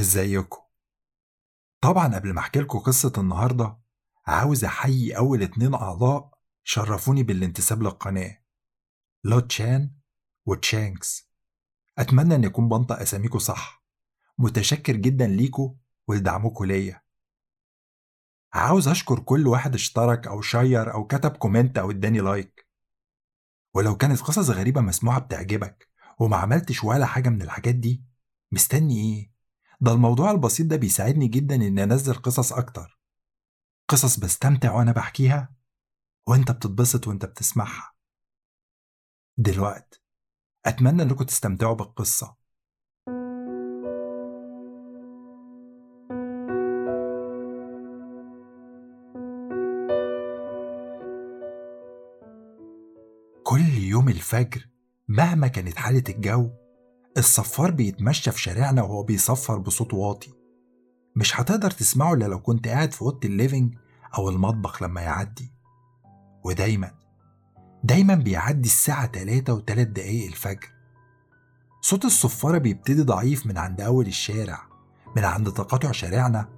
إزيكم؟ طبعا قبل ما أحكي لكم قصة النهاردة عاوز أحيي أول اتنين أعضاء شرفوني بالانتساب للقناة. لو تشان وتشانكس. أتمنى إن يكون بنطق أساميكم صح. متشكر جدا ليكوا ولدعمكم ليا. عاوز أشكر كل واحد اشترك أو share أو كتب comment أو اداني like. ولو كانت قصص غريبة مسموعة بتعجبك وما عملتش ولا حاجة من الحاجات دي مستني إيه؟ ده الموضوع البسيط ده بيساعدني جدا إني أنزل قصص أكتر. قصص بستمتع وأنا بحكيها وأنت بتتبسط وأنت بتسمعها. دلوقت أتمنى إنكم تستمتعوا بالقصة. كل يوم الفجر مهما كانت حالة الجو الصفار بيتمشى في شارعنا وهو بيصفر بصوت واطي. مش هتقدر تسمعه إلا لو كنت قاعد في أوضة الليفينج أو المطبخ لما يعدي. ودايما دايما بيعدي الساعة تلاتة وتلات دقايق الفجر. صوت الصفارة بيبتدي ضعيف من عند أول الشارع من عند تقاطع شارعنا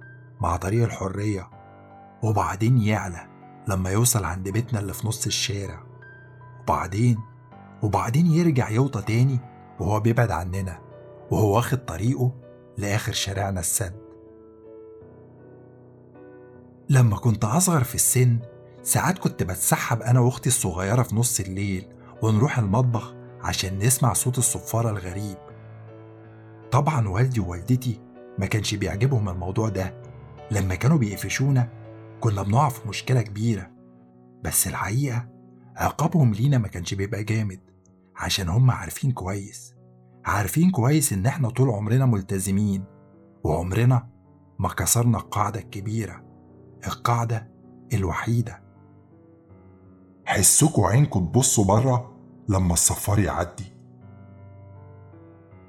مع طريق الحرية. وبعدين يعلى لما يوصل عند بيتنا اللي في نص الشارع. وبعدين وبعدين يرجع يوطى تاني وهو بيبعد عننا وهو واخد طريقه لآخر شارعنا السد. لما كنت أصغر في السن ساعات كنت بتسحب أنا وأختي الصغيرة في نص الليل ونروح المطبخ عشان نسمع صوت الصفارة الغريب. طبعا والدي ووالدتي ما كانش بيعجبهم الموضوع ده. لما كانوا بيقفشونا كنا بنقع في مشكلة كبيرة. بس الحقيقة عقابهم لينا ما كانش بيبقى جامد. عشان هم عارفين كويس. عارفين كويس إن إحنا طول عمرنا ملتزمين وعمرنا ما كسرنا القاعدة الكبيرة القاعدة الوحيدة. حسكوا عينكوا تبصوا بره لما الصفار يعدي.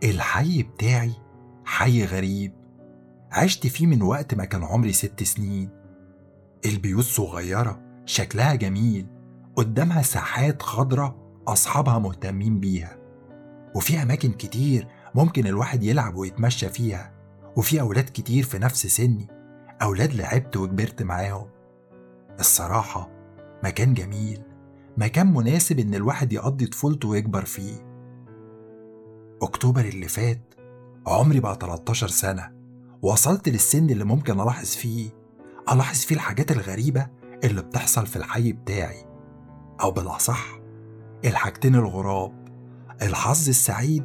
الحي بتاعي حي غريب عشت فيه من وقت ما كان عمري ست سنين. البيوت صغيرة شكلها جميل قدامها ساحات خضرة أصحابها مهتمين بيها. وفي أماكن كتير ممكن الواحد يلعب ويتمشى فيها. وفي أولاد كتير في نفس سني أولاد لعبت وكبرت معاهم. الصراحة مكان جميل مكان مناسب إن الواحد يقضي طفولته ويكبر فيه. أكتوبر اللي فات عمري بقى 13 سنة. وصلت للسن اللي ممكن ألاحظ فيه ألاحظ فيه الحاجات الغريبة اللي بتحصل في الحي بتاعي. أو بالأصح الحاجتين الغراب الحظ السعيد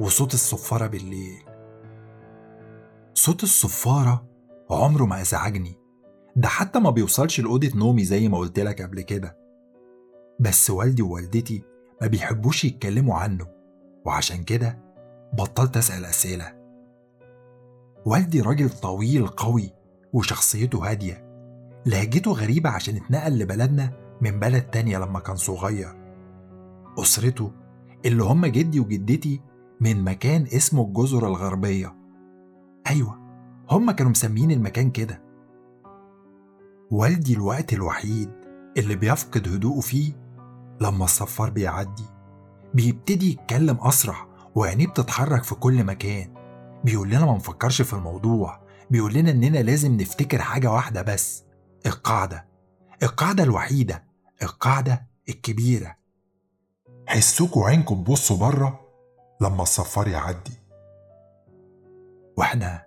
وصوت الصفارة بالليل. صوت الصفارة عمره ما أزعجني ده حتى ما بيوصلش لأوضة نومي زي ما قلت لك قبل كده. بس والدي ووالدتي ما بيحبوش يتكلموا عنه وعشان كده بطلت أسأل أسئلة. والدي راجل طويل قوي وشخصيته هادية لهجته غريبة عشان اتنقل لبلدنا من بلد تانية لما كان صغير. أسرته اللي هم جدي وجدتي من مكان اسمه الجزر الغربية. أيوة هم كانوا مسمين المكان كده. والدي الوقت الوحيد اللي بيفقد هدوءه فيه لما الصفار بيعدي بيبتدي يتكلم أسرع وعينيه بتتحرك في كل مكان. بيقول لنا ما نفكرش في الموضوع بيقول لنا إننا لازم نفتكر حاجة واحدة بس القاعدة. القاعدة الوحيدة القاعدة الكبيرة. حسكوا عينكوا تبصوا بره لما الصفار يعدي. وإحنا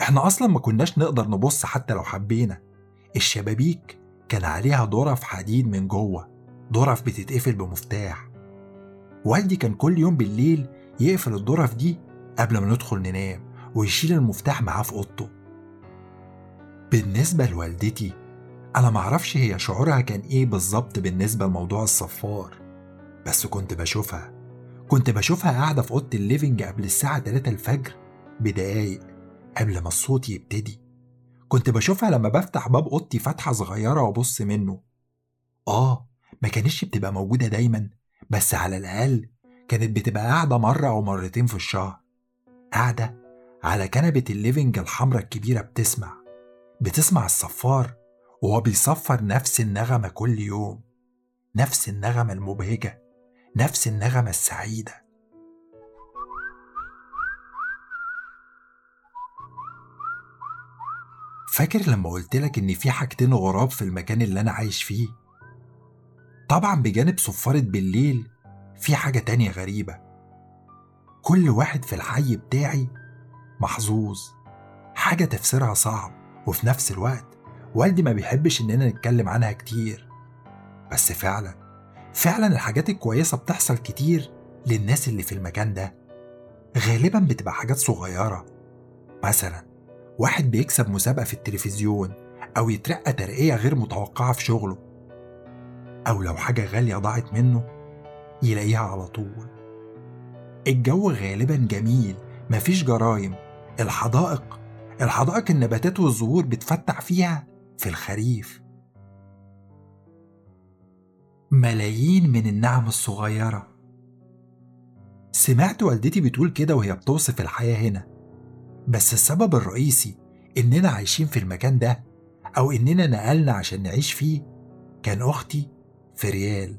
إحنا أصلا ما كناش نقدر نبص حتى لو حبينا. الشبابيك كان عليها ظرف حديد من جوه ظرف بتتقفل بمفتاح. والدي كان كل يوم بالليل يقفل الظرف دي قبل ما ندخل ننام ويشيل المفتاح معاه في أوضته. بالنسبة لوالدتي أنا معرفش هي شعورها كان إيه بالظبط بالنسبة لموضوع الصفار. بس كنت بشوفها. كنت بشوفها قاعدة في أوضة ال living قبل الساعة 3 الفجر بدقايق قبل ما الصوت يبتدي. كنت بشوفها لما بفتح باب أوضتي فتحة صغيرة وأبص منه. آه ما كانتش بتبقى موجودة دايما بس على الأقل كانت بتبقى قاعدة مرة أو مرتين في الشهر. قاعدة على كنبة ال living الحمرا الكبيرة بتسمع. بتسمع الصفار وهو بيصفر نفس النغمة كل يوم. نفس النغمة المبهجة. نفس النغمة السعيدة. فاكر لما قلتلك إن في حاجتين غراب في المكان اللي أنا عايش فيه؟ طبعا بجانب صفارة بالليل في حاجة تانية غريبة. كل واحد في الحي بتاعي محظوظ. حاجة تفسيرها صعب وفي نفس الوقت والدي ما بيحبش إننا نتكلم عنها كتير. بس فعلا فعلا الحاجات الكويسة بتحصل كتير للناس اللي في المكان ده. غالبا بتبقى حاجات صغيرة. مثلا واحد بيكسب مسابقة في التلفزيون أو يترقى ترقية غير متوقعة في شغله. أو لو حاجة غالية ضاعت منه يلاقيها على طول. الجو غالبا جميل مفيش جرايم. الحدائق الحدائق النباتات والزهور بتفتح فيها في الخريف. ملايين من النعم الصغيرة. سمعت والدتي بتقول كده وهي بتوصف الحياة هنا بس السبب الرئيسي إننا عايشين في المكان ده أو إننا نقلنا عشان نعيش فيه كان أختي فريال.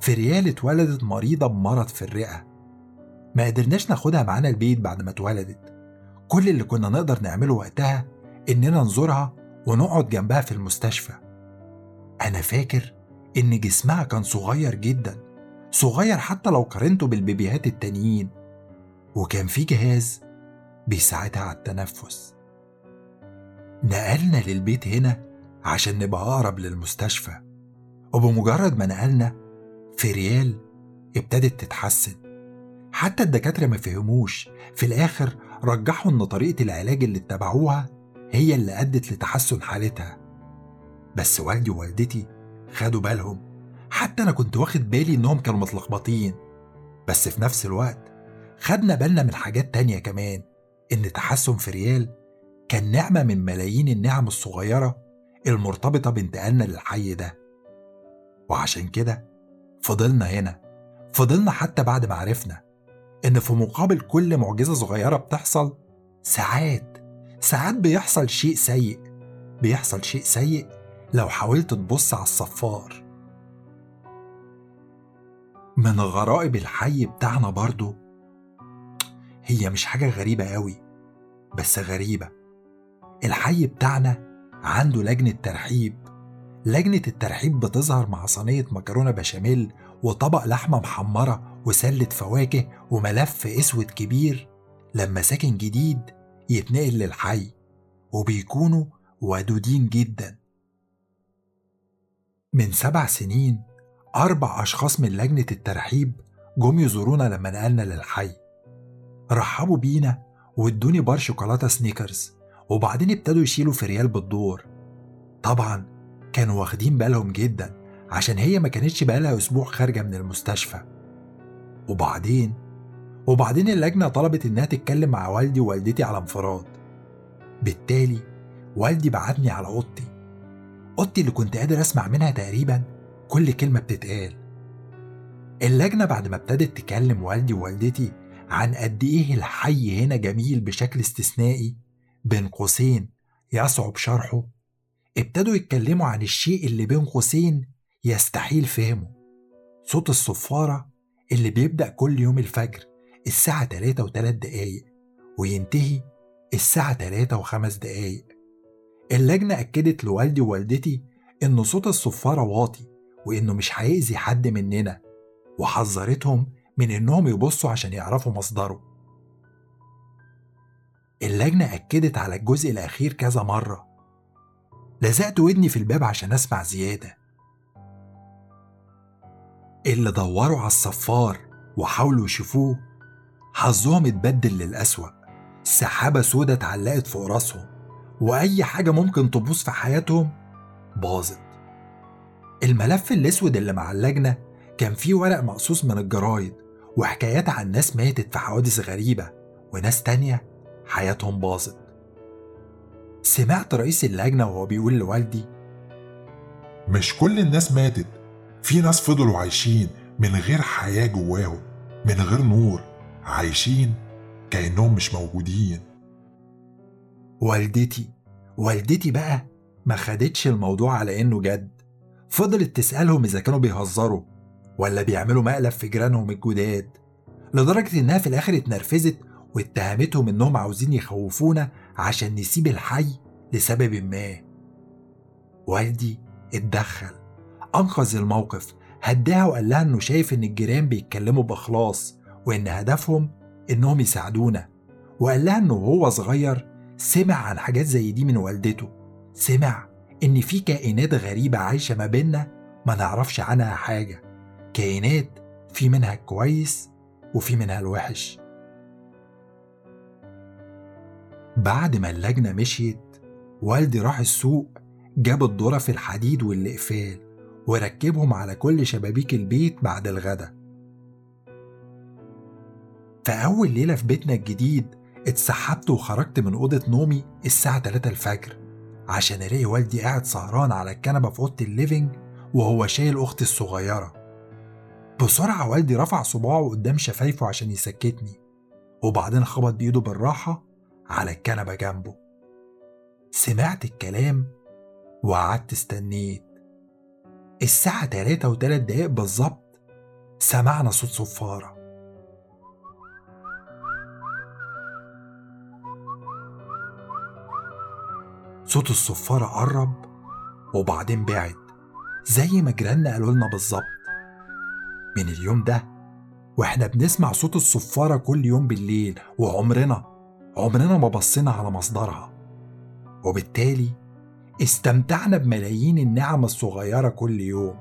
فريال اتولدت مريضة بمرض في الرئة. ما قدرناش ناخدها معانا البيت بعد ما اتولدت. كل اللي كنا نقدر نعمله وقتها إننا نزورها ونقعد جنبها في المستشفى. أنا فاكر إن جسمها كان صغير جدا صغير حتى لو قارنته بالبيبيهات التانيين. وكان في جهاز بيساعدها على التنفس. نقلنا للبيت هنا عشان نبقى أقرب للمستشفى. وبمجرد ما نقلنا فريال ابتدت تتحسن. حتى الدكاترة ما فهموش. في الآخر رجحوا إن طريقة العلاج اللي اتبعوها هي اللي أدت لتحسن حالتها. بس والدي ووالدتي خدوا بالهم. حتى أنا كنت واخد بالي إنهم كانوا متلخبطين. بس في نفس الوقت خدنا بالنا من حاجات تانية كمان إن تحسن فريال كان نعمة من ملايين النعم الصغيرة المرتبطة بانتقالنا للحي ده. وعشان كده فضلنا هنا فضلنا حتى بعد ما عرفنا إن في مقابل كل معجزة صغيرة بتحصل ساعات ساعات بيحصل شيء سيء بيحصل شيء سيء لو حاولت تبص على الصفار. من غرائب الحي بتاعنا برضو. هي مش حاجة غريبة قوي بس غريبة. الحي بتاعنا عنده لجنة ترحيب. لجنة الترحيب بتظهر مع صينية مكرونة بشاميل وطبق لحمة محمرة وسلة فواكه وملف أسود كبير لما ساكن جديد يتنقل للحي وبيكونوا ودودين جدا. من سبع سنين أربع أشخاص من لجنة الترحيب جم يزورونا لما نقلنا للحي. رحبوا بينا وادوني بار شوكولاتة سنيكرز وبعدين ابتدوا يشيلوا في ريال بالدور. طبعا كانوا واخدين بالهم جدا عشان هي ما كانتش بقالها أسبوع خارجة من المستشفى. وبعدين؟ وبعدين اللجنة طلبت إنها تتكلم مع والدي ووالدتي على انفراد. بالتالي والدي بعتني على أوضتي. أوضتي اللي كنت قادر أسمع منها تقريبا كل كلمة بتتقال. اللجنة بعد ما ابتدت تكلم والدي ووالدتي عن قد إيه الحي هنا جميل بشكل استثنائي بين قوسين يصعب شرحه ابتدوا يتكلموا عن الشيء اللي بين قوسين يستحيل فهمه. صوت الصفارة اللي بيبدأ كل يوم الفجر الساعة 3 و3 دقايق وينتهي الساعة 3 و5 دقايق. اللجنة أكدت لوالدي ووالدتي إن صوت الصفارة واطي وإنه مش هيأذي حد مننا وحذرتهم من إنهم يبصوا عشان يعرفوا مصدره. اللجنة أكدت على الجزء الأخير كذا مرة. لزقت ودني في الباب عشان أسمع زيادة. اللي دوروا على الصفار وحاولوا يشوفوه حظهم اتبدل للأسوأ. سحابة سودة اتعلقت فوق راسهم. وأي حاجة ممكن تبوظ في حياتهم باظت. الملف الأسود اللي مع اللجنة كان فيه ورق مقصوص من الجرايد وحكايات عن ناس ماتت في حوادث غريبة وناس تانية حياتهم باظت. سمعت رئيس اللجنة وهو بيقول لوالدي مش كل الناس ماتت. في ناس فضلوا عايشين من غير حياة جواهم من غير نور عايشين كأنهم مش موجودين. والدتي. والدتي بقى ما خدتش الموضوع على إنه جد. فضلت تسألهم إذا كانوا بيهزروا ولا بيعملوا مقلب في جيرانهم الجداد لدرجة إنها في الآخر اتنرفزت واتهمتهم إنهم عاوزين يخوفونا عشان نسيب الحي لسبب ما. والدي اتدخل أنقذ الموقف هداها وقال لها إنه شايف إن الجيران بيتكلموا بإخلاص وإن هدفهم إنهم يساعدونا وقال لها إنه وهو صغير سمع عن حاجات زي دي من والدته. سمع إن في كائنات غريبة عايشة ما بينا ما نعرفش عنها حاجة. كائنات في منها الكويس وفي منها الوحش. بعد ما اللجنة مشيت والدي راح السوق جاب الضرف الحديد والإقفال وركبهم على كل شبابيك البيت بعد الغدا. فأول ليلة في بيتنا الجديد اتسحبت وخرجت من أوضة نومي الساعة 3 الفجر عشان ألاقي والدي قاعد سهران على الكنبة في أوضة ال living وهو شايل أختي الصغيرة. بسرعة والدي رفع صباعه قدام شفايفه عشان يسكتني وبعدين خبط بإيده بالراحة على الكنبة جنبه. سمعت الكلام وقعدت استنيت. الساعة تلاتة وتلات دقايق بالظبط سمعنا صوت صفارة. صوت الصفارة قرب وبعدين بعد زي ما جيراننا قالوا لنا بالظبط. من اليوم ده وإحنا بنسمع صوت الصفارة كل يوم بالليل وعمرنا عمرنا ما بصينا على مصدرها. وبالتالي استمتعنا بملايين النعم الصغيرة كل يوم.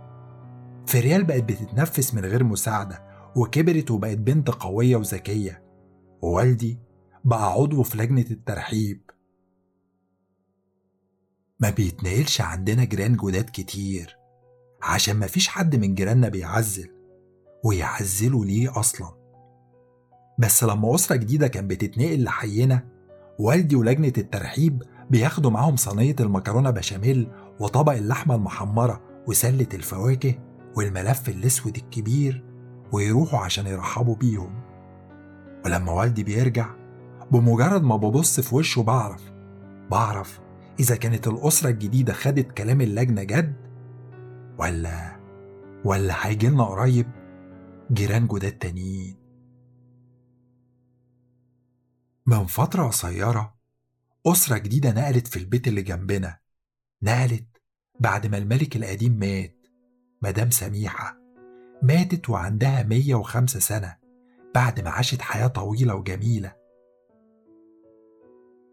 فريال بقت بتتنفس من غير مساعدة وكبرت وبقت بنت قوية وذكية. ووالدي بقى عضو في لجنة الترحيب. ما بيتنقلش عندنا جيران جداد كتير عشان ما فيش حد من جيراننا بيعزل ويعزلوا ليه أصلا؟ بس لما أسرة جديدة كان بتتنقل لحينا والدي ولجنة الترحيب بياخدوا معاهم صينية المكرونة بشاميل وطبق اللحمة المحمرة وسلة الفواكه والملف الأسود الكبير ويروحوا عشان يرحبوا بيهم. ولما والدي بيرجع بمجرد ما ببص في وشه بعرف بعرف إذا كانت الأسرة الجديدة خدت كلام اللجنة جد؟ ولا ولا هيجيلنا قريب جيران جداد تانيين؟ من فترة قصيرة أسرة جديدة نقلت في البيت اللي جنبنا. نقلت بعد ما الملك القديم مات. مدام سميحة ماتت وعندها 105 سنة بعد ما عاشت حياة طويلة وجميلة.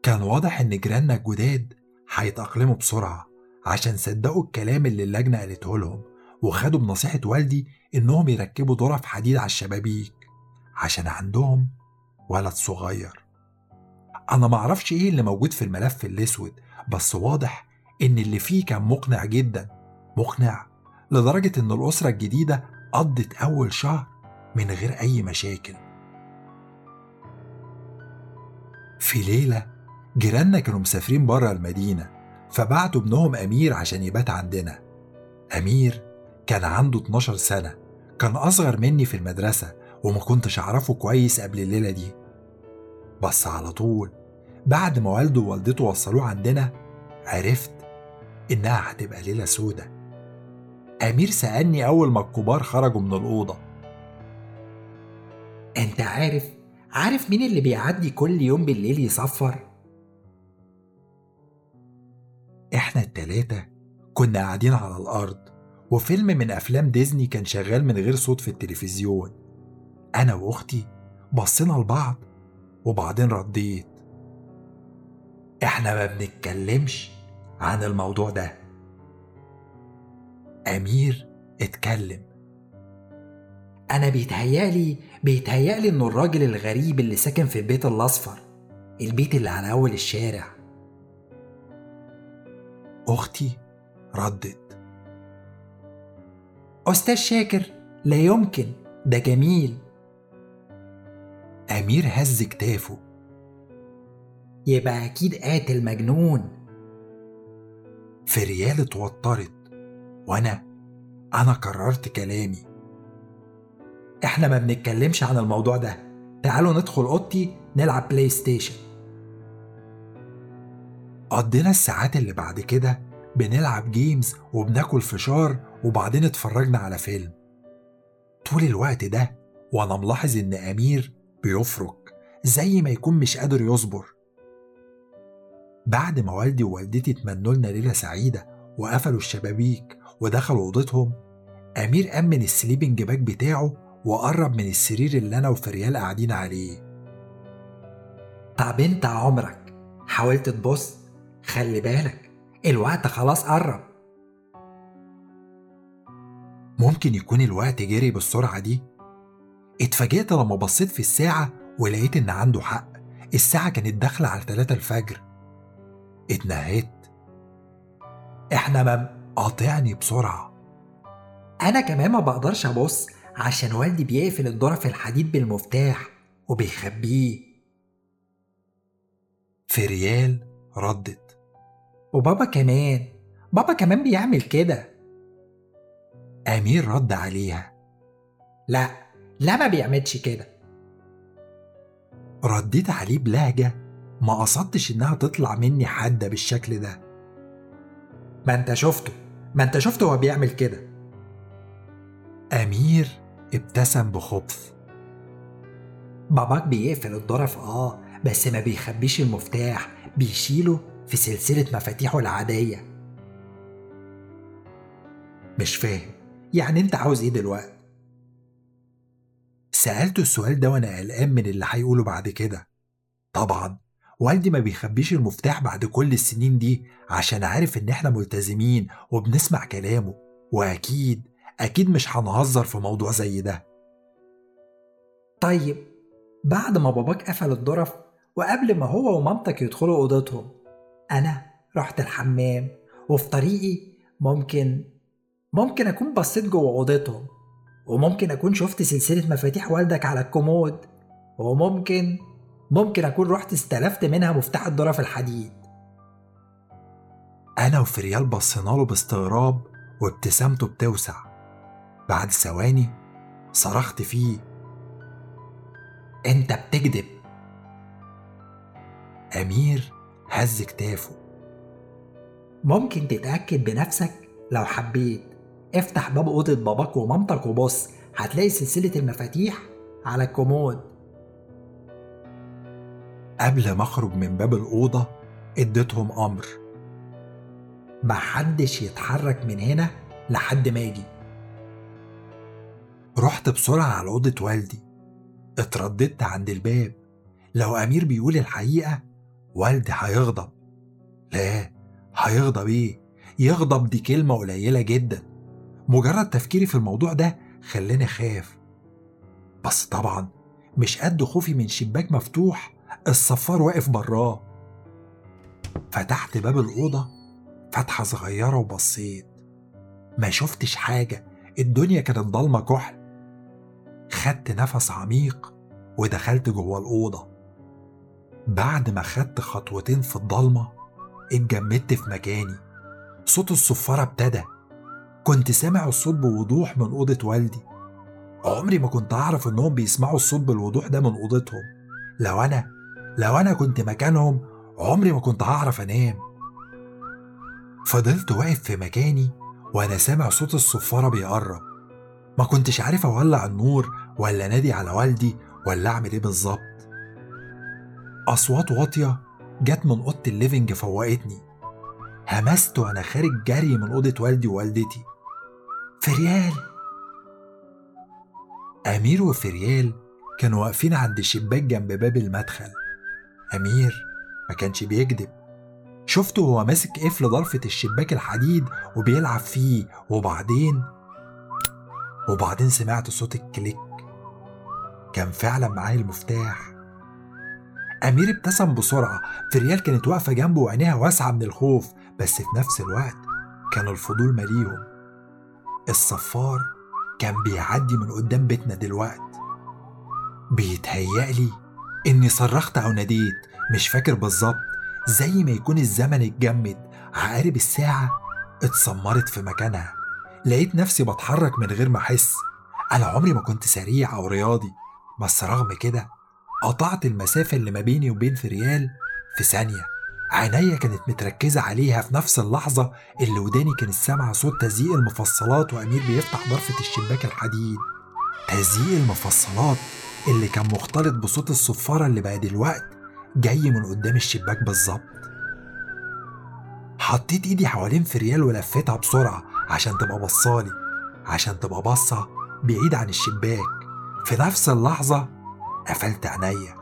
كان واضح إن جيراننا الجداد هيتأقلموا بسرعة عشان صدقوا الكلام اللي اللجنة قالته لهم وخدوا بنصيحة والدي إنهم يركبوا ظرف حديد على الشبابيك عشان عندهم ولد صغير. أنا معرفش إيه اللي موجود في الملف الأسود بس واضح إن اللي فيه كان مقنع جدا مقنع لدرجة إن الأسرة الجديدة قضت أول شهر من غير أي مشاكل. في ليلة جيراننا كانوا مسافرين بره المدينة فبعتوا ابنهم أمير عشان يبات عندنا. أمير كان عنده 12 سنة كان أصغر مني في المدرسة وما كنتش أعرفه كويس قبل الليلة دي. بس على طول بعد ما والده ووالدته وصلوه عندنا عرفت إنها هتبقى ليلة سودة. أمير سألني أول ما الكبار خرجوا من الأوضة. أنت عارف عارف مين اللي بيعدي كل يوم بالليل يصفر؟ إحنا التلاتة كنا قاعدين على الأرض وفيلم من أفلام ديزني كان شغال من غير صوت في التلفزيون. أنا وأختي بصينا لبعض وبعدين رديت. إحنا ما بنتكلمش عن الموضوع ده. أمير اتكلم. أنا بيتهيألي بيتهيألي إنه الراجل الغريب اللي ساكن في البيت الأصفر البيت اللي على أول الشارع. أختي ردت. أستاذ شاكر لا يمكن ده جميل. أمير هز كتافه. يبقى أكيد قاتل مجنون. فريال اتوترت وأنا أنا كررت كلامي. إحنا ما بنتكلمش عن الموضوع ده. تعالوا ندخل أوضتي نلعب PlayStation قضينا الساعات اللي بعد كده بنلعب games وبناكل فشار وبعدين اتفرجنا على فيلم. طول الوقت ده وأنا ملاحظ إن أمير بيفرك زي ما يكون مش قادر يصبر. بعد ما والدي ووالدتي اتمنوا لنا ليلة سعيدة وقفلوا الشبابيك ودخلوا أوضتهم أمير أمن ال sleeping bag بتاعه وقرب من السرير اللي أنا وفريال قاعدين عليه. طب أنت عمرك حاولت تبص خلي بالك الوقت خلاص قرب. ممكن يكون الوقت جري بالسرعة دي؟ اتفاجئت لما بصيت في الساعة ولقيت إن عنده حق. الساعة كانت داخلة على 3 الفجر. اتنهيت. إحنا ما قاطعني بسرعة. أنا كمان ما بقدرش أبص عشان والدي بيقفل الظرف الحديد بالمفتاح وبيخبيه. فريال ردت. وبابا كمان. بابا كمان بيعمل كده. أمير رد عليها. لا لا ما بيعملش كده. رديت عليه بلهجة ما قصدتش إنها تطلع مني حادة بالشكل ده. ما انت شفته ما انت شفته هو بيعمل كده. أمير ابتسم بخبث. باباك بيقفل الظرف آه بس ما بيخبيش المفتاح بيشيله في سلسلة مفاتيحه العادية. مش فاهم. يعني انت عاوز إيه دلوقتي؟ سألته السؤال ده وأنا قلقان من اللي هيقوله بعد كده. طبعا والدي ما بيخبيش المفتاح بعد كل السنين دي عشان عارف ان إحنا ملتزمين وبنسمع كلامه. واكيد أكيد مش هنهزر في موضوع زي ده. طيب بعد ما باباك قفل الظرف وقبل ما هو ومامتك يدخلوا أوضتهم أنا رحت الحمام وفي طريقي ممكن ممكن أكون بصيت جوه أوضتهم وممكن أكون شفت سلسلة مفاتيح والدك على الكومود وممكن ممكن أكون رحت استلفت منها مفتاح الضرف الحديد. أنا وفريال بصينا له باستغراب وابتسامته بتوسع. بعد ثواني صرخت فيه. أنت بتكذب. أمير هز كتافه. ممكن تتأكد بنفسك لو حبيت. افتح باب أوضة باباك ومامتك وبص هتلاقي سلسلة المفاتيح على الكومود. قبل ما أخرج من باب الأوضة اديتهم أمر. محدش يتحرك من هنا لحد ما أجي رحت بسرعة على أوضة والدي. اترددت عند الباب. لو أمير بيقول الحقيقة والدي هيغضب. لا هيغضب إيه؟ يغضب دي كلمة قليلة جدا. مجرد تفكيري في الموضوع ده خلاني خاف بس طبعا مش قد خوفي من شباك مفتوح الصفار واقف براه. فتحت باب الأوضة فتحة صغيرة وبصيت ما شفتش حاجة الدنيا كانت ضلمة كحل. خدت نفس عميق ودخلت جوه الأوضة. بعد ما خدت خطوتين في الضلمة اتجمدت في مكاني. صوت الصفارة ابتدى. كنت سامع الصوت بوضوح من أوضة والدي. عمري ما كنت أعرف إنهم بيسمعوا الصوت بالوضوح ده من أوضتهم. لو أنا لو أنا كنت مكانهم عمري ما كنت هعرف أنام. فضلت واقف في مكاني وأنا سامع صوت الصفارة بيقرب. ما كنتش عارف أولع النور ولا نادي على والدي ولا أعمل إيه بالظبط. أصوات واطية جت من أوضة ال living فوقتني. همست وأنا خارج جري من أوضة والدي ووالدتي. فريال! أمير وفريال كانوا واقفين عند الشباك جنب باب المدخل. أمير ما كانش بيكذب. شفته وهو ماسك قفل ضرفة الشباك الحديد وبيلعب فيه. وبعدين؟ وبعدين سمعت صوت الكليك. كان فعلا معاه المفتاح. أمير ابتسم بسرعة فريال كانت واقفة جنبه وعينيها واسعة من الخوف بس في نفس الوقت كان الفضول مليهم. الصفار كان بيعدي من قدام بيتنا دلوقت. بيتهيألي إني صرخت أو ناديت مش فاكر بالظبط زي ما يكون الزمن اتجمد عقارب الساعة اتسمرت في مكانها. لقيت نفسي بتحرك من غير ما أحس. أنا عمري ما كنت سريع أو رياضي بس رغم كده قطعت المسافة اللي ما بيني وبين فريال في ثانية. عينيا كانت متركزة عليها في نفس اللحظة اللي وداني كانت سامعة صوت تزييق المفصلات وأمير بيفتح ضرفة الشباك الحديد. تزييق المفصلات اللي كان مختلط بصوت الصفارة اللي بقى دلوقت جاي من قدام الشباك بالظبط. حطيت إيدي حوالين فريال ولفتها بسرعة عشان تبقى بصالي عشان تبقى بصة بعيد عن الشباك. في نفس اللحظة قفلت عينيا.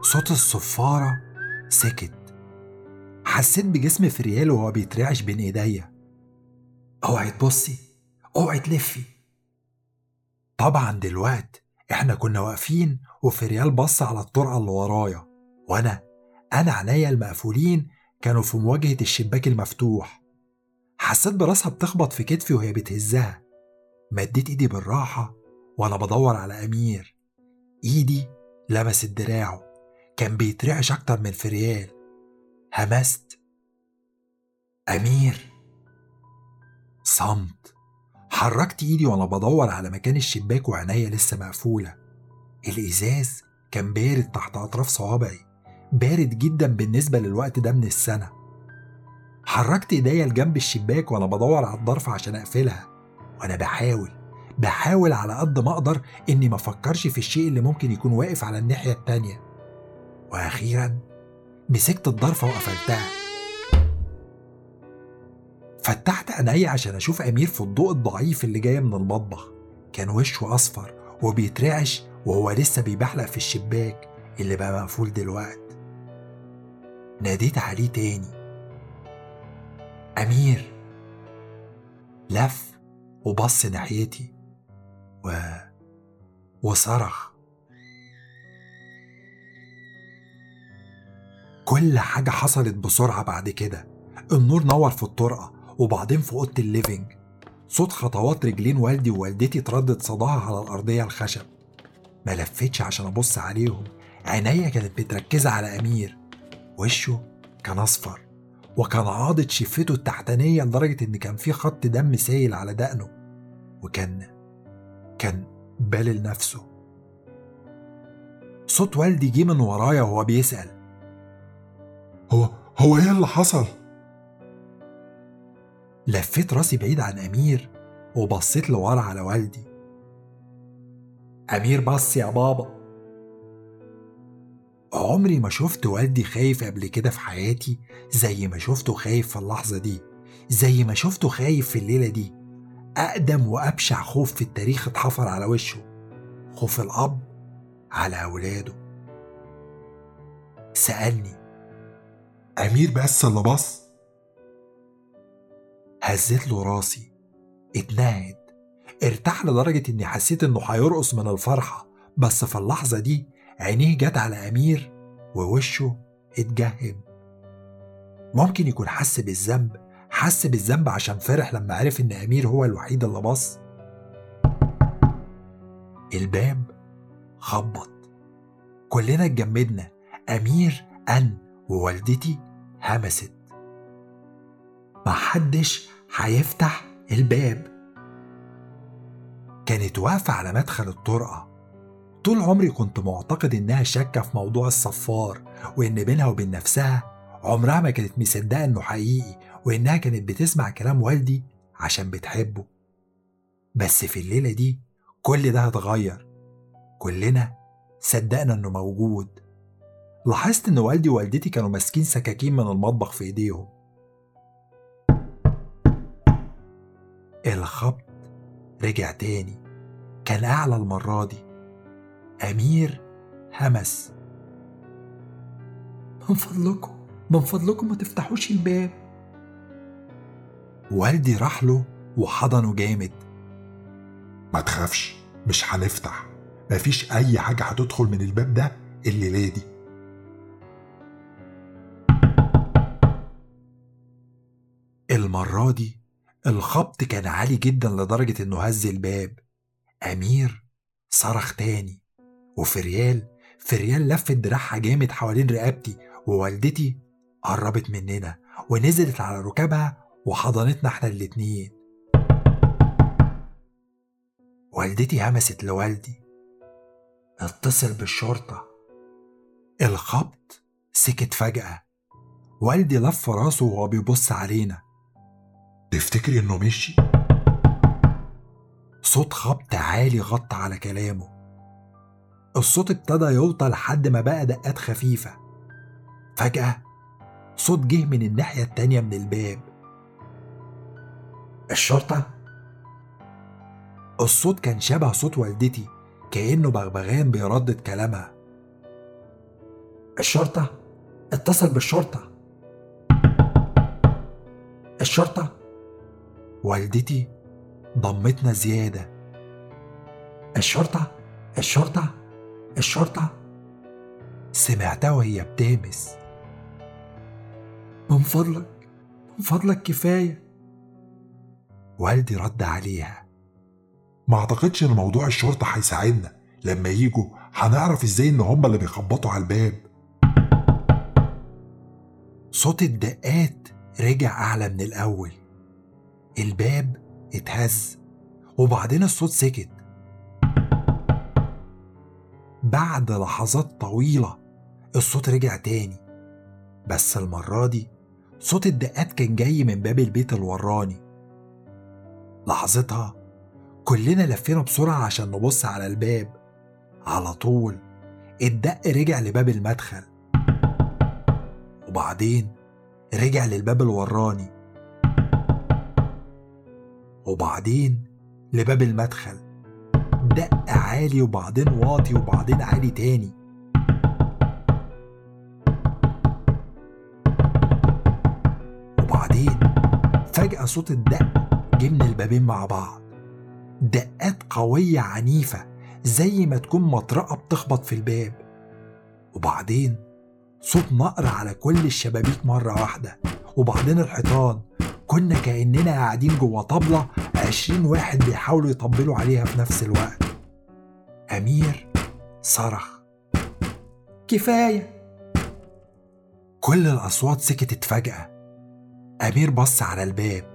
صوت الصفارة سكت حسيت بجسم فريال وهو بيترعش بين إيديا. اوعي تبصي اوعي تلفي. طبعا دلوقت إحنا كنا واقفين وفريال بص على الطرقة اللي ورايا. وأنا أنا عينيا المقفولين كانوا في مواجهة الشباك المفتوح. حسيت براسها بتخبط في كتفي وهي بتهزها. مديت إيدي بالراحة وأنا بدور على أمير. إيدي لمست دراعه كان بيترعش أكتر من فريال همست. أمير. صمت. حركت إيدي وأنا بدور على مكان الشباك وعينيا لسه مقفولة. الإزاز كان بارد تحت أطراف صوابعي بارد جدا بالنسبة للوقت ده من السنة. حركت إيديا لجنب الشباك وأنا بدور على الضرف عشان أقفلها وأنا بحاول. بحاول على قد ما أقدر إني ما أفكرش في الشيء اللي ممكن يكون واقف على الناحية التانية. وأخيرا مسكت الضرفة وقفلتها. فتحت عينيا عشان أشوف أمير في الضوء الضعيف اللي جاي من المطبخ. كان وشه أصفر وبيترعش وهو لسه بيبحلق في الشباك اللي بقى مقفول دلوقت. ناديت عليه تاني. أمير لف وبص ناحيتي. و وصرخ. كل حاجة حصلت بسرعة بعد كده. النور نور في الطرقة وبعدين في أوضة ال living. صوت خطوات رجلين والدي ووالدتي تردد صداها على الأرضية الخشب. ما لفتش عشان أبص عليهم. عينيا كانت متركزة على أمير. وشه كان أصفر وكان عاضض شفته التحتانية لدرجة إن كان في خط دم سايل على دقنه. وكان كان بالل نفسه صوت والدي جه من ورايا وهو بيسأل. هو هو إيه اللي حصل؟ لفيت راسي بعيد عن أمير وبصيت لورا على والدي. أمير بص يا بابا. عمري ما شفت والدي خايف قبل كده في حياتي زي ما شفته خايف في اللحظة دي زي ما شفته خايف في الليلة دي. أقدم وأبشع خوف في التاريخ اتحفر على وشه. خوف الأب على أولاده. سألني أمير بس اللي بص هزيت له راسي. اتنهد ارتاح لدرجة إني حسيت إنه هيرقص من الفرحة. بس في اللحظة دي عينيه جت على أمير ووشه اتجهم. ممكن يكون حس بالذنب حس بالذنب عشان فرح لما عرف إن أمير هو الوحيد اللي بص الباب خبط. كلنا اتجمدنا. أمير أن ووالدتي همست. محدش هيفتح الباب. كانت واقفة على مدخل الطرقة. طول عمري كنت معتقد إنها شاكة في موضوع الصفار وإن بينها وبين نفسها عمرها ما كانت مصدقة إنه حقيقي وإنها كانت بتسمع كلام والدي عشان بتحبه. بس في الليلة دي كل ده اتغير. كلنا صدقنا إنه موجود. لاحظت إن والدي ووالدتي كانوا ماسكين سكاكين من المطبخ في إيديهم. الخبط رجع تاني. كان أعلى المرة دي. أمير همس. من فضلكم من فضلكم ما تفتحوش الباب. والدي راح له وحضنه جامد. ما تخافش مش هنفتح. مفيش أي حاجة هتدخل من الباب ده الليلة دي. المرة دي الخبط كان عالي جدا لدرجة إنه هز الباب. أمير صرخ تاني وفريال فريال لفت دراعها جامد حوالين رقبتي ووالدتي قربت مننا ونزلت على ركابها وحضنتنا إحنا الاتنين. والدتي همست لوالدي. اتصل بالشرطة. الخبط سكت فجأة. والدي لف راسه وهو بيبص علينا. تفتكري انه مشي؟ صوت خبط عالي غطى على كلامه. الصوت ابتدى يوطى لحد ما بقى دقات خفيفة. فجأة صوت جه من الناحية التانية من الباب. الشرطة؟ الصوت كان شبه صوت والدتي كأنه بغبغان بيردد كلامها. الشرطة؟ اتصل بالشرطة. الشرطة؟ والدتي ضمتنا زيادة. الشرطة؟ الشرطة؟ الشرطة؟ سمعتها وهي بتامس من فضلك من فضلك كفاية. والدي رد عليها. ما اعتقدش إن موضوع الشرطة هيساعدنا. لما يجوا هنعرف إزاي إن هما اللي بيخبطوا على الباب. صوت الدقات رجع أعلى من الأول. الباب اتهز وبعدين الصوت سكت. بعد لحظات طويلة الصوت رجع تاني. بس المرة دي صوت الدقات كان جاي من باب البيت الوراني. لحظتها كلنا لفينا بسرعة عشان نبص على الباب. على طول. الدق رجع لباب المدخل. وبعدين رجع للباب الوراني. وبعدين لباب المدخل. دق عالي وبعدين واطي وبعدين عالي تاني. وبعدين فجأة صوت الدق من البابين مع بعض. دقات قوية عنيفة زي ما تكون مطرقة بتخبط في الباب. وبعدين صوت نقر على كل الشبابيك مرة واحدة. وبعدين الحيطان. كنا كأننا قاعدين جوه طبلة عشرين واحد بيحاولوا يطبلوا عليها في نفس الوقت. أمير صرخ. كفاية. كل الأصوات سكتت فجأة. أمير بص على الباب.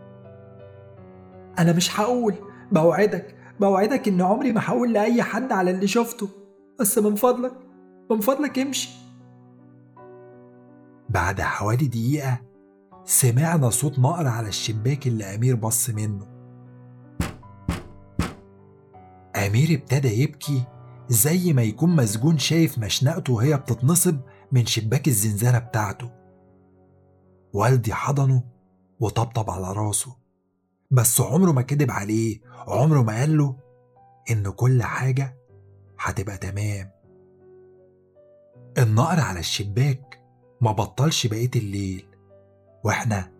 أنا مش هقول بوعدك بوعدك إن عمري ما هقول لأي حد على اللي شفته بس من فضلك من فضلك امشي. بعد حوالي دقيقة سمعنا صوت نقر على الشباك اللي أمير بص منه. أمير ابتدى يبكي زي ما يكون مسجون شايف مشنقته وهي بتتنصب من شباك الزنزانة بتاعته. والدي حضنه وطبطب على راسه. بس عمره ما كدب عليه عمره ما قال له إن كل حاجة هتبقى تمام. النقر على الشباك ما بطلش بقية الليل وإحنا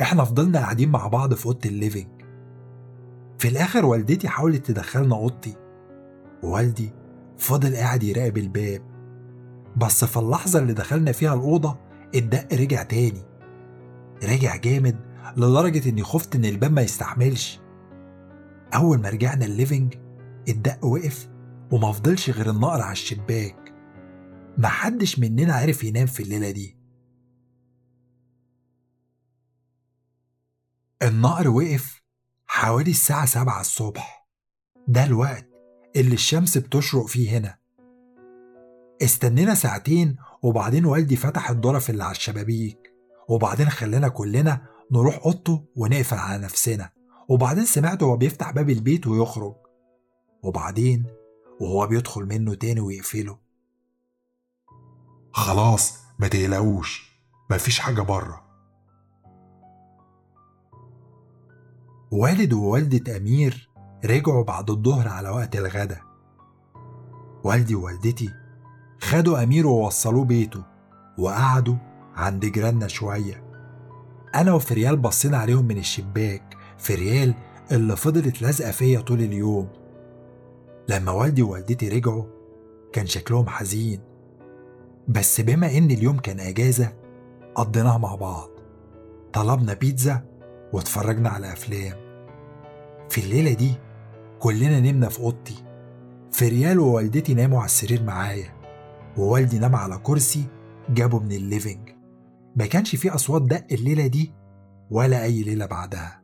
إحنا فضلنا قاعدين مع بعض في أوضة الليفينج. في الآخر والدتي حاولت تدخلنا أوضتي ووالدي فضل قاعد يراقب الباب. بس في اللحظة اللي دخلنا فيها الأوضة الدق رجع تاني رجع جامد لدرجة إني خفت إن الباب ما يستحملش. أول ما رجعنا الليفينج الدق وقف وما فضلش غير النقر على الشباك. محدش مننا عرف ينام في الليلة دي. النقر وقف حوالي الساعة سبعة الصبح. ده الوقت اللي الشمس بتشرق فيه هنا. استنينا ساعتين وبعدين والدي فتح الظرف اللي على الشبابيك وبعدين خلانا كلنا نروح أوضته ونقفل على نفسنا. وبعدين سمعته وهو بيفتح باب البيت ويخرج. وبعدين وهو بيدخل منه تاني ويقفله. خلاص ما تقلقوش مفيش حاجة بره. والد ووالدة أمير رجعوا بعد الظهر على وقت الغدا. والدي ووالدتي خدوا أمير ووصلوه بيته وقعدوا عند جيراننا شوية. أنا وفريال بصينا عليهم من الشباك. فريال اللي فضلت لازقة فيا طول اليوم. لما والدي ووالدتي رجعوا كان شكلهم حزين. بس بما إن اليوم كان أجازة قضيناها مع بعض. طلبنا بيتزا واتفرجنا على أفلام. في الليلة دي كلنا نمنا في أوضتي. فريال ووالدتي ناموا على السرير معايا ووالدي نام على كرسي جابه من ال living ما كانش فيه أصوات دق الليلة دي ولا أي ليلة بعدها.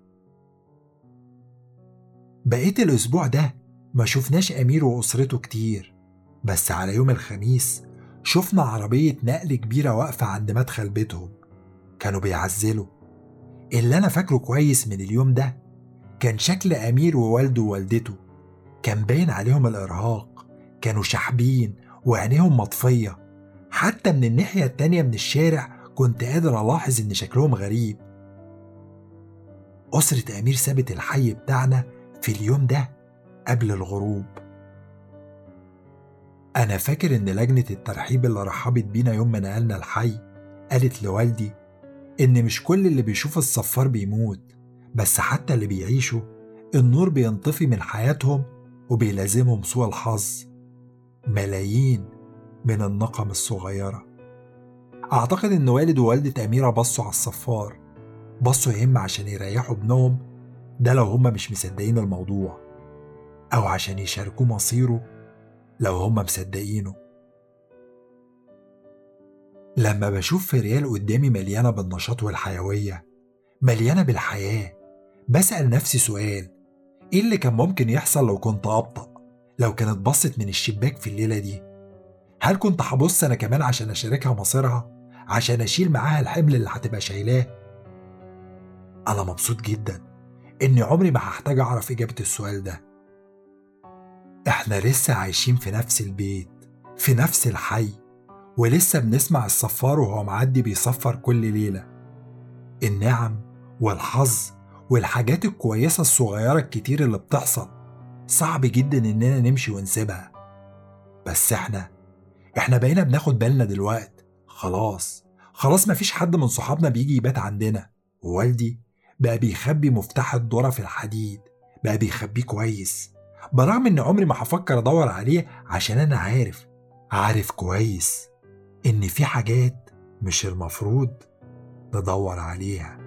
بقيت الأسبوع ده ما شفناش أمير وأسرته كتير بس على يوم الخميس شفنا عربية نقل كبيرة واقفة عند مدخل بيتهم كانوا بيعزلوا. اللي أنا فاكره كويس من اليوم ده كان شكل أمير ووالده ووالدته كان باين عليهم الإرهاق كانوا شحبين وعينيهم مطفية حتى من الناحية التانية من الشارع كنت قادر ألاحظ إن شكلهم غريب. أسرة أمير سابت الحي بتاعنا في اليوم ده قبل الغروب. أنا فاكر إن لجنة الترحيب اللي رحبت بينا يوم ما نقلنا الحي قالت لوالدي إن مش كل اللي بيشوف الصفار بيموت بس حتى اللي بيعيشوا النور بينطفي من حياتهم وبيلازمهم سوء الحظ. ملايين من النقم الصغيرة. أعتقد إن والد ووالدة أميرة بصوا على الصفار. بصوا يا إما عشان يريحوا ابنهم ده لو هما مش مصدقين الموضوع. أو عشان يشاركوه مصيره لو هما مصدقينه. لما بشوف فريال قدامي مليانة بالنشاط والحيوية مليانة بالحياة بسأل نفسي سؤال إيه اللي كان ممكن يحصل لو كنت أبطأ؟ لو كانت بصت من الشباك في الليلة دي هل كنت هبص أنا كمان عشان أشاركها مصيرها؟ عشان أشيل معاها الحمل اللي هتبقى شايلاه. أنا مبسوط جدا إني عمري ما هحتاج أعرف إجابة السؤال ده. إحنا لسه عايشين في نفس البيت في نفس الحي ولسه بنسمع الصفار وهو معدي بيصفر كل ليلة. النعم والحظ والحاجات الكويسة الصغيرة الكتير اللي بتحصل صعب جدا إننا نمشي ونسيبها. بس إحنا إحنا بقينا بناخد بالنا دلوقت خلاص. خلاص مفيش حد من صحابنا بيجي يبات عندنا. ووالدي بقى بيخبي مفتاح الذرة في الحديد. بقى بيخبيه كويس. برغم إن عمري ما هفكر أدور عليه عشان أنا عارف عارف كويس إن في حاجات مش المفروض ندور عليها.